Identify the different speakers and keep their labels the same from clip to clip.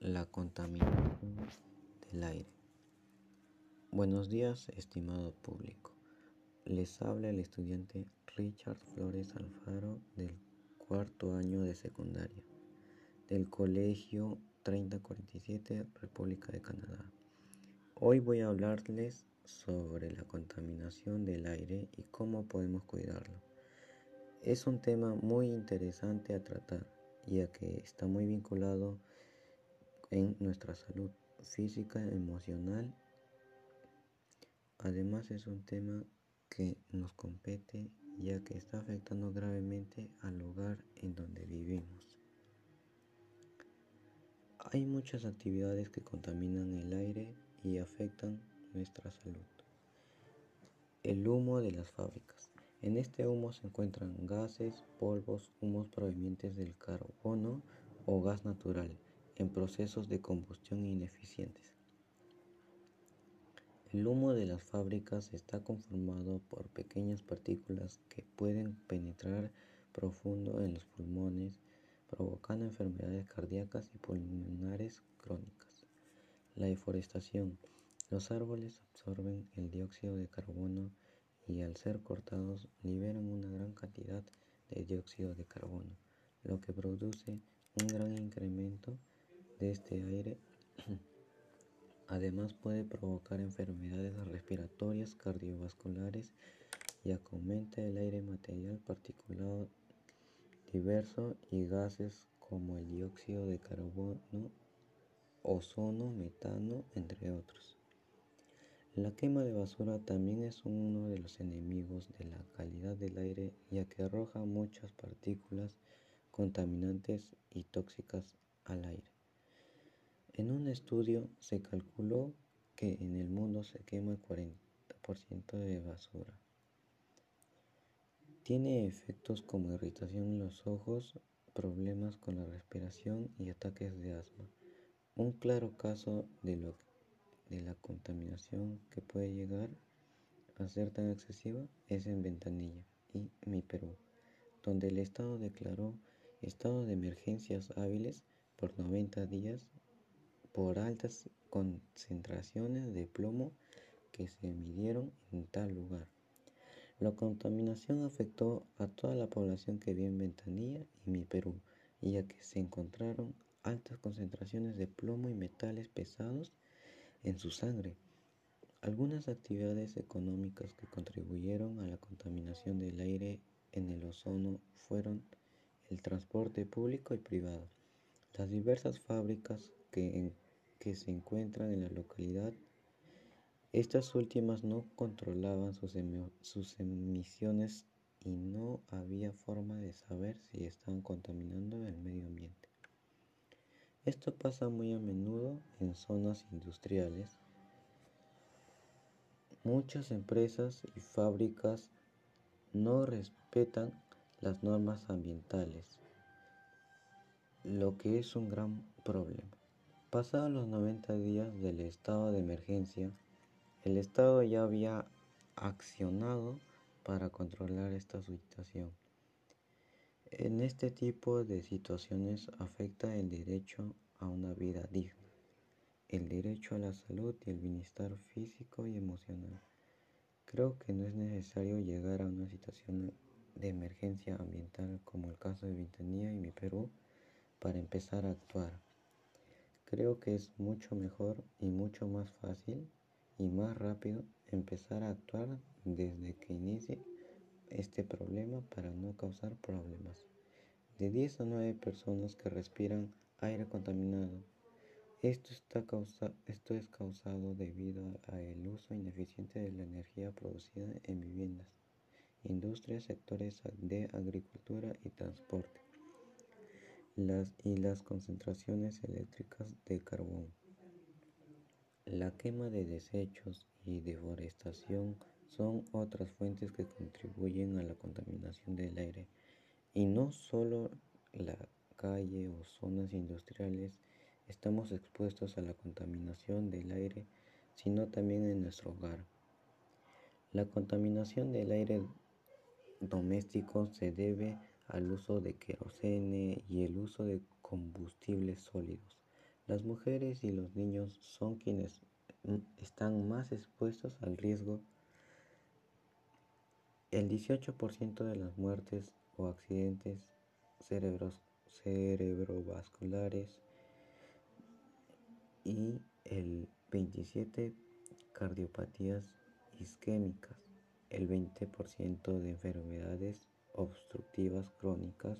Speaker 1: La contaminación del aire. Buenos días, estimado público. Les habla el estudiante Richard Flores Alfaro del cuarto año de secundaria del Colegio 3047 República de Canadá. Hoy voy a hablarles sobre la contaminación del aire y cómo podemos cuidarlo. Es un tema muy interesante a tratar, ya que está muy vinculado en nuestra salud física, emocional. Además es un tema que nos compete ya que está afectando gravemente al lugar en donde vivimos. Hay muchas actividades que contaminan el aire y afectan nuestra salud. El humo de las fábricas. En este humo se encuentran gases, polvos, humos provenientes del carbono o gas natural en procesos de combustión ineficientes. El humo de las fábricas está conformado por pequeñas partículas que pueden penetrar profundo en los pulmones, provocando enfermedades cardíacas y pulmonares crónicas. La deforestación. Los árboles absorben el dióxido de carbono y al ser cortados liberan una gran cantidad de dióxido de carbono, lo que produce un gran incremento de este aire además puede provocar enfermedades respiratorias, cardiovasculares y aumenta el aire material particulado diverso y gases como el dióxido de carbono, ozono, metano, entre otros. La quema de basura también es uno de los enemigos de la calidad del aire ya que arroja muchas partículas contaminantes y tóxicas al aire. En un estudio se calculó que en el mundo se quema el 40% de basura. Tiene efectos como irritación en los ojos, problemas con la respiración y ataques de asma. Un claro caso de, lo, de la contaminación que puede llegar a ser tan excesiva es en Ventanilla y mi Perú, donde el Estado declaró estado de emergencias hábiles por 90 días por altas concentraciones de plomo que se midieron en tal lugar. La contaminación afectó a toda la población que vive en Ventanilla y mi Perú, ya que se encontraron altas concentraciones de plomo y metales pesados en su sangre. Algunas actividades económicas que contribuyeron a la contaminación del aire en el ozono fueron el transporte público y privado, las diversas fábricas que, se encuentran en la localidad. Estas últimas no controlaban sus, sus emisiones y no había forma de saber si estaban contaminando el medio ambiente. Esto pasa muy a menudo en zonas industriales. Muchas empresas y fábricas no respetan las normas ambientales, lo que es un gran problema. Pasados los 90 días del estado de emergencia, el Estado ya había accionado para controlar esta situación. En este tipo de situaciones afecta el derecho a una vida digna, el derecho a la salud y el bienestar físico y emocional. Creo que no es necesario llegar a una situación de emergencia ambiental como el caso de Vintanía y mi Perú para empezar a actuar. Creo que es mucho mejor y mucho más fácil y más rápido empezar a actuar desde que inicie este problema para no causar problemas. De 10 a 9 personas que respiran aire contaminado. Esto, está esto es causado debido al uso ineficiente de la energía producida en viviendas, industrias, sectores de agricultura y transporte las y las concentraciones eléctricas de carbón. La quema de desechos y deforestación son otras fuentes que contribuyen a la contaminación del aire y no solo la calle o zonas industriales estamos expuestos a la contaminación del aire, sino también en nuestro hogar. La contaminación del aire doméstico se debe al uso de querosene y el uso de combustibles sólidos. Las mujeres y los niños son quienes están más expuestos al riesgo. El 18% de las muertes o accidentes cerebrovasculares y el 27% cardiopatías isquémicas, el 20% de enfermedades obstructivas crónicas,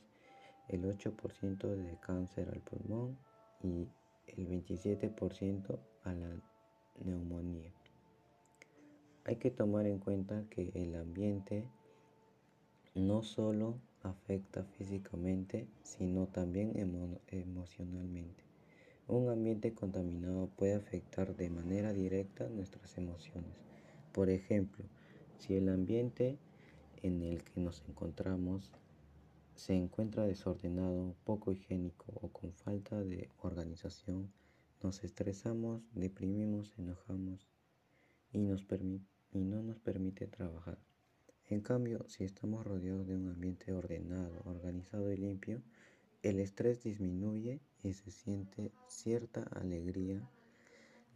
Speaker 1: el 8% de cáncer al pulmón y el 27% a la neumonía. Hay que tomar en cuenta que el ambiente no solo afecta físicamente, sino también emocionalmente. Un ambiente contaminado puede afectar de manera directa nuestras emociones. Por ejemplo, si el ambiente en el que nos encontramos se encuentra desordenado, poco higiénico o con falta de organización, nos estresamos, deprimimos, enojamos y, no nos permite trabajar. En cambio, si estamos rodeados de un ambiente ordenado, organizado y limpio, el estrés disminuye y se siente cierta alegría,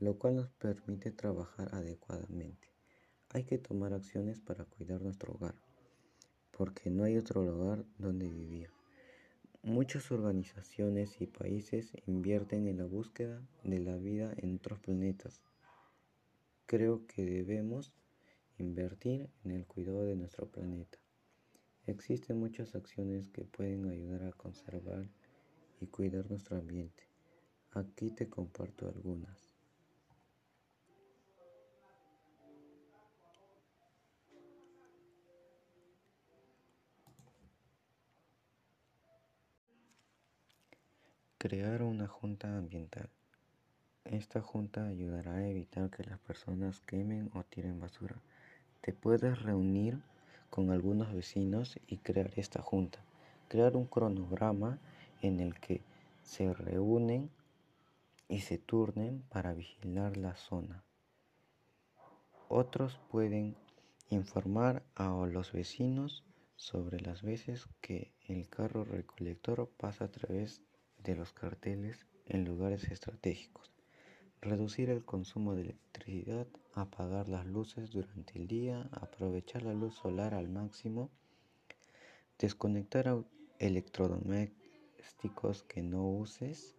Speaker 1: lo cual nos permite trabajar adecuadamente. Hay que tomar acciones para cuidar nuestro hogar, porque no hay otro lugar donde vivir. Muchas organizaciones y países invierten en la búsqueda de la vida en otros planetas. Creo que debemos invertir en el cuidado de nuestro planeta. Existen muchas acciones que pueden ayudar a conservar y cuidar nuestro ambiente. Aquí te comparto algunas. Crear una junta ambiental. Esta junta ayudará a evitar que las personas quemen o tiren basura. Te puedes reunir con algunos vecinos y crear esta junta. Crear un cronograma en el que se reúnen y se turnen para vigilar la zona. Otros pueden informar a los vecinos sobre las veces que el carro recolector pasa a través de los carteles en lugares estratégicos. Reducir el consumo de electricidad, apagar las luces durante el día, aprovechar la luz solar al máximo, desconectar electrodomésticos que no uses,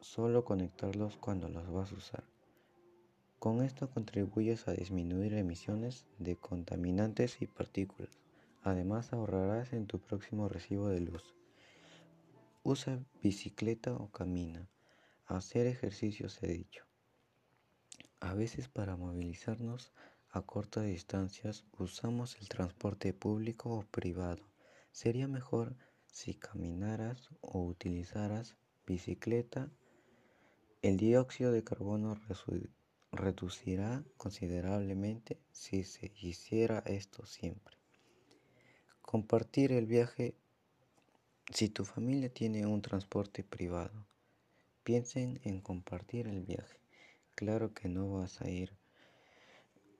Speaker 1: solo conectarlos cuando los vas a usar. Con esto contribuyes a disminuir emisiones de contaminantes y partículas. Además ahorrarás en tu próximo recibo de luz. Usa bicicleta o camina. Hacer ejercicios he dicho. A veces para movilizarnos a cortas distancias usamos el transporte público o privado. Sería mejor si caminaras o utilizaras bicicleta. El dióxido de carbono reducirá considerablemente si se hiciera esto siempre. Compartir el viaje. Si tu familia tiene un transporte privado, Piensen en compartir el viaje. Claro que no vas a ir,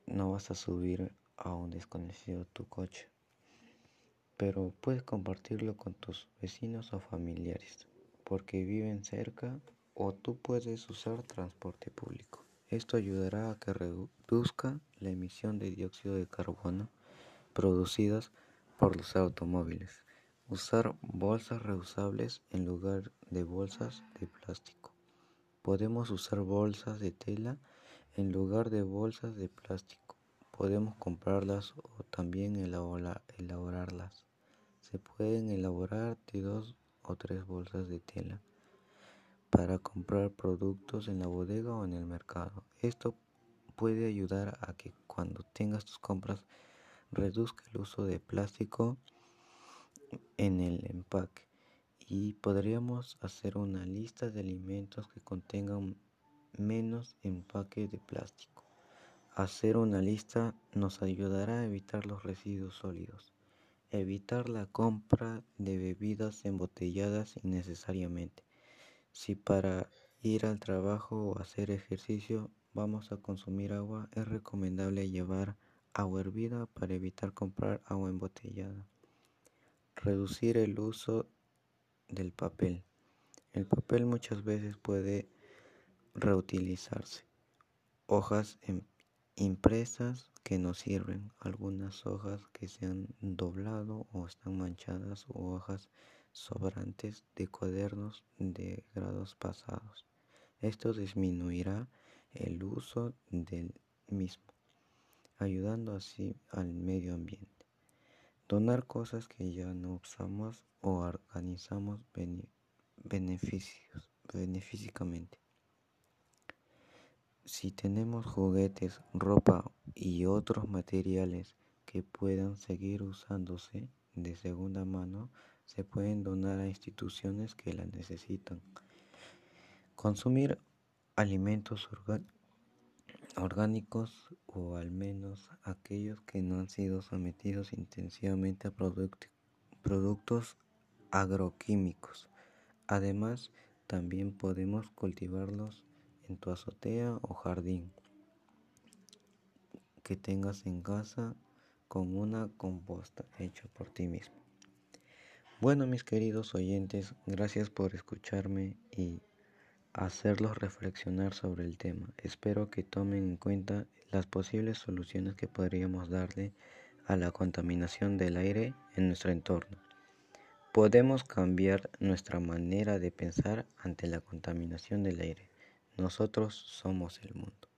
Speaker 1: no vas a subir a un desconocido tu coche, pero puedes compartirlo con tus vecinos o familiares, porque viven cerca o tú puedes usar transporte público. Esto ayudará a que reduzca la emisión de dióxido de carbono producidas por los automóviles. Usar bolsas reusables en lugar de bolsas de plástico. Podemos usar bolsas de tela en lugar de bolsas de plástico. Podemos comprarlas o también elaborarlas. Se pueden elaborar de dos o tres bolsas de tela para comprar productos en la bodega o en el mercado. Esto puede ayudar a que cuando tengas tus compras reduzca el uso de plástico en el empaque y podríamos hacer una lista de alimentos que contengan menos empaque de plástico. Hacer una lista nos ayudará a evitar los residuos sólidos, evitar la compra de bebidas embotelladas innecesariamente. Si para ir al trabajo o hacer ejercicio vamos a consumir agua, es recomendable llevar agua hervida para evitar comprar agua embotellada. Reducir el uso del papel. El papel muchas veces puede reutilizarse. Hojas impresas que no sirven, algunas hojas que se han doblado o están manchadas o hojas sobrantes de cuadernos de grados pasados. Esto disminuirá el uso del mismo, ayudando así al medio ambiente. Donar cosas que ya no usamos o organizamos beneficios, beneficamente. Si tenemos juguetes, ropa y otros materiales que puedan seguir usándose de segunda mano, se pueden donar a instituciones que la necesitan. Consumir alimentos orgánicos o al menos aquellos que no han sido sometidos intensivamente a productos agroquímicos. Además, también podemos cultivarlos en tu azotea o jardín que tengas en casa con una composta hecha por ti mismo. Bueno, mis queridos oyentes, gracias por escucharme y hacerlos reflexionar sobre el tema. Espero que tomen en cuenta las posibles soluciones que podríamos darle a la contaminación del aire en nuestro entorno. Podemos cambiar nuestra manera de pensar ante la contaminación del aire. Nosotros somos el mundo.